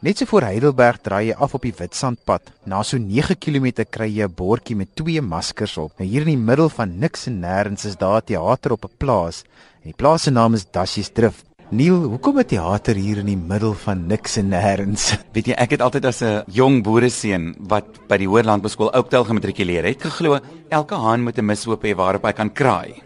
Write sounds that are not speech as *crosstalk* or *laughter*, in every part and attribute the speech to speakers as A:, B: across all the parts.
A: Net so voor Heidelberg draai jy af op die Witstrandpad. Na so 9 km kry jy 'n bordjie met twee maskers op. Nou hier in die middel van niks en nêrens is daar 'n teater op 'n plaas. En die plaas se naam is Dassies Drift. Neil, hoekom 'n teater hier in die middel van niks en nêrens? *laughs*
B: Weet jy, ek het altyd as 'n jong boereseun wat by die Hoërlandbeskool Oudtshoorn gematrikuleer het, geglo elke haan moet 'n mishoop hê waarop hy kan kraai.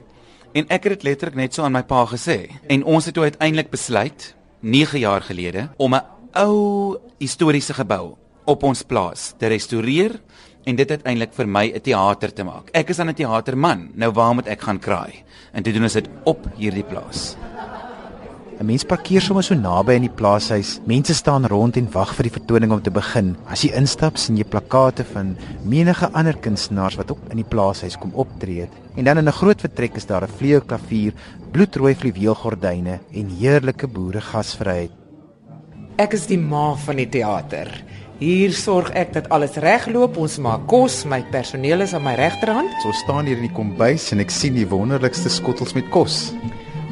B: En ek het dit letterlik net so aan my pa gesê. En ons het toe uiteindelik besluit 9 jaar gelede om 'n ou historiese gebou op ons plaas te restoreer en dit uiteindelik vir my 'n teater te maak. Ek is dan 'n teaterman. Nou waar moet ek gaan kraai? En toe doen ons dit op hierdie plaas.
A: 'n Mens parkeer sommer so naby aan die plaashuis. Mense staan rond en wag vir die vertoning om te begin. As jy instap, sien jy plakate van menige ander kunstenaars wat ook in die plaashuis kom optree. En dan in 'n groot vertrek is daar 'n vleuelklavier, bloedrooi fluweelgordyne en heerlike boeregasvryheid.
C: Ek is die ma van die teater. Hier sorg ek dat alles regloop. Ons maak kos, my personeel is aan my regterhand.
A: So staan hier in die kombuis en ek sien die wonderlikste skottels met kos.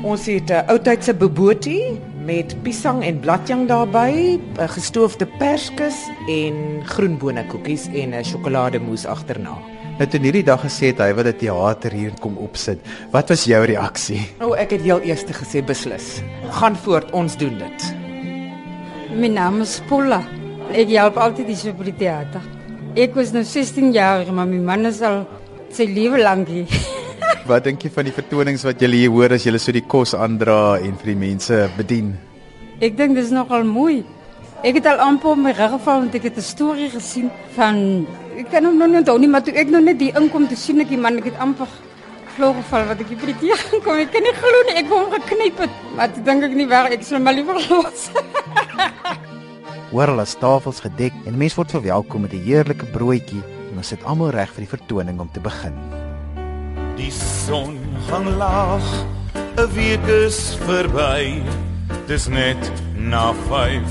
C: Ons het 'n uh, oudtydse bobotie met piesang en bladjang daarbey, 'n gestoofde perskes en groenbone koekies en 'n sjokolademousse agterna.
A: Nou toe hierdie dag gesê het hy wil 'n teater hier kom opsit. Wat was jou reaksie?
C: O, oh, ek het heel eers gesê beslis. Gaan voort, ons doen dit.
D: My naam is Paula. Ek help altyd hier by die teater. Ek was nou 16 jaar, maar my man is al sy lewe lank hier. *laughs*
A: Wat dink jy van die vertonings wat julle hier hoor as julle so die kos aandra en vir die mense bedien?
D: Ek dink dis nogal mooi. Ek het al amper my reg geval want ek het 'n storie gesien van ek kan hom nog nie onthou nie, maar toe ek nog net die inkom te sien ek die man ek het amper vloog geval wat ek hier by die teer *laughs* kom. Ek kan nie glo nie, ek wou hom geknyp het. Maar toe dink ek nie waar ek sal maar liewer *laughs* los. *laughs*
A: Oral is tafels gedek en mense word verwelkom met 'n heerlike broodjie en ons sit almal reg vir die vertoning om te begin.
E: Die son hang laag, 'n week is verby. Dis net na 5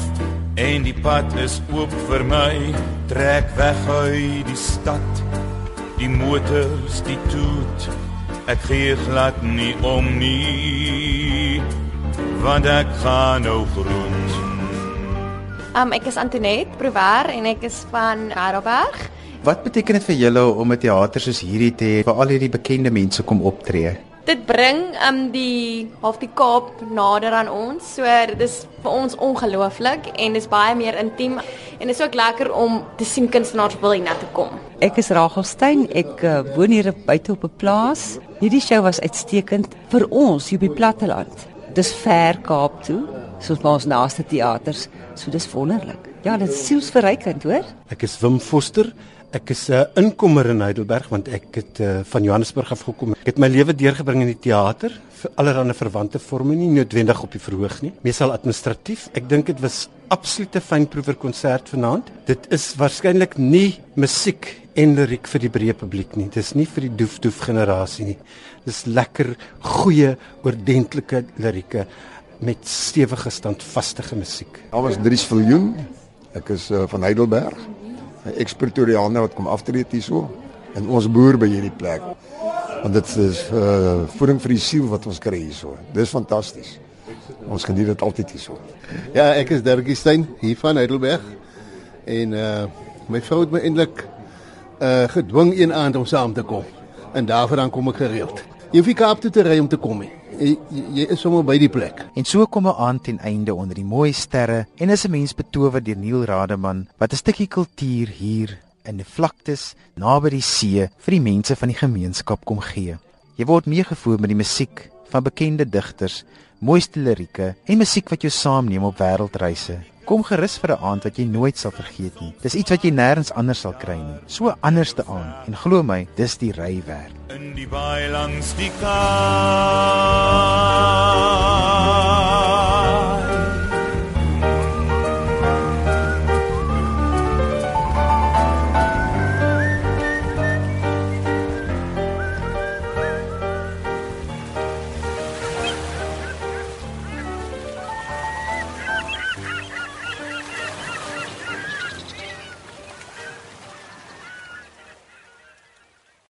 E: en die pad is oop vir my. Trek weg uit die stad. Die motors, die toet. Ek gee glad nie om nie. Want ek gaan nou groen.
F: Um ek is Antoinette Prover en ek is van Heidelberg.
A: Wat beteken dit vir julle om 'n teater soos hierdie te hê waar al hierdie bekende mense kom optree?
F: Dit bring um die half die Kaap nader aan ons. So dit is vir ons ongelooflik en dis baie meer intiem en dit is ook lekker om te sien kunstenaars wil hier na toe kom.
G: Ek is Rachel Stein. Ek uh, woon hier buite op 'n plaas. Hierdie show was uitstekend vir ons hier op die platteland. Dis ver Kaap toe, soos ons naaste teaters. So dis wonderlik. Ja, dit is sielsverrykend, hoor.
H: Ek is Wim Foster. Ek is 'n uh, inkomer in Heidelberg want ek het uh, van Johannesburg af gekom. Ek het my lewe deurgebring in die teater vir allerlei verwante forme nie noodwendig op die verhoog nie, meestal administratief. Ek dink dit was absolute fynproewer konsert vanaand. Dit is waarskynlik nie musiek en liriek vir die breë publiek nie. Dis nie vir die doef-doef generasie nie. Dis lekker goeie oordentlike lirieke met stewige standvaste musiek.
I: Daar was Dries Viljoen. Ek is uh, van Heidelberg. 'n Ekspertorianer wat kom aftree hierso en ons boer by hierdie plek. Want dit is uh voeding vir die siel wat ons kry hierso. Dis fantasties. Ons geniet dit altyd hierso.
J: Ja, ek is Dirkie Stein hier van Heidelberg. En uh my vrou het my eintlik uh gedwing een aand om saam te kom. En daarvoor dan kom ek gereeld. Jy hoef nie Kaap toe te ry om te kom nie. Jy, jy is sommer by die plek.
A: En so kom 'n aand ten einde onder die mooi sterre en is 'n mens betower deur Neil Rademan wat 'n stukkie kultuur hier in die vlaktes naby die see vir die mense van die gemeenskap kom gee. Jy word meegevoer met die musiek van bekende digters, mooiste lirieke en musiek wat jou saamneem op wêreldreise. Kom gerus vir 'n aand wat jy nooit sal vergeet nie. Dis iets wat jy nêrens anders sal kry nie. So anderste aan en glo my, dis die ry werd.
E: In die baai langs die kant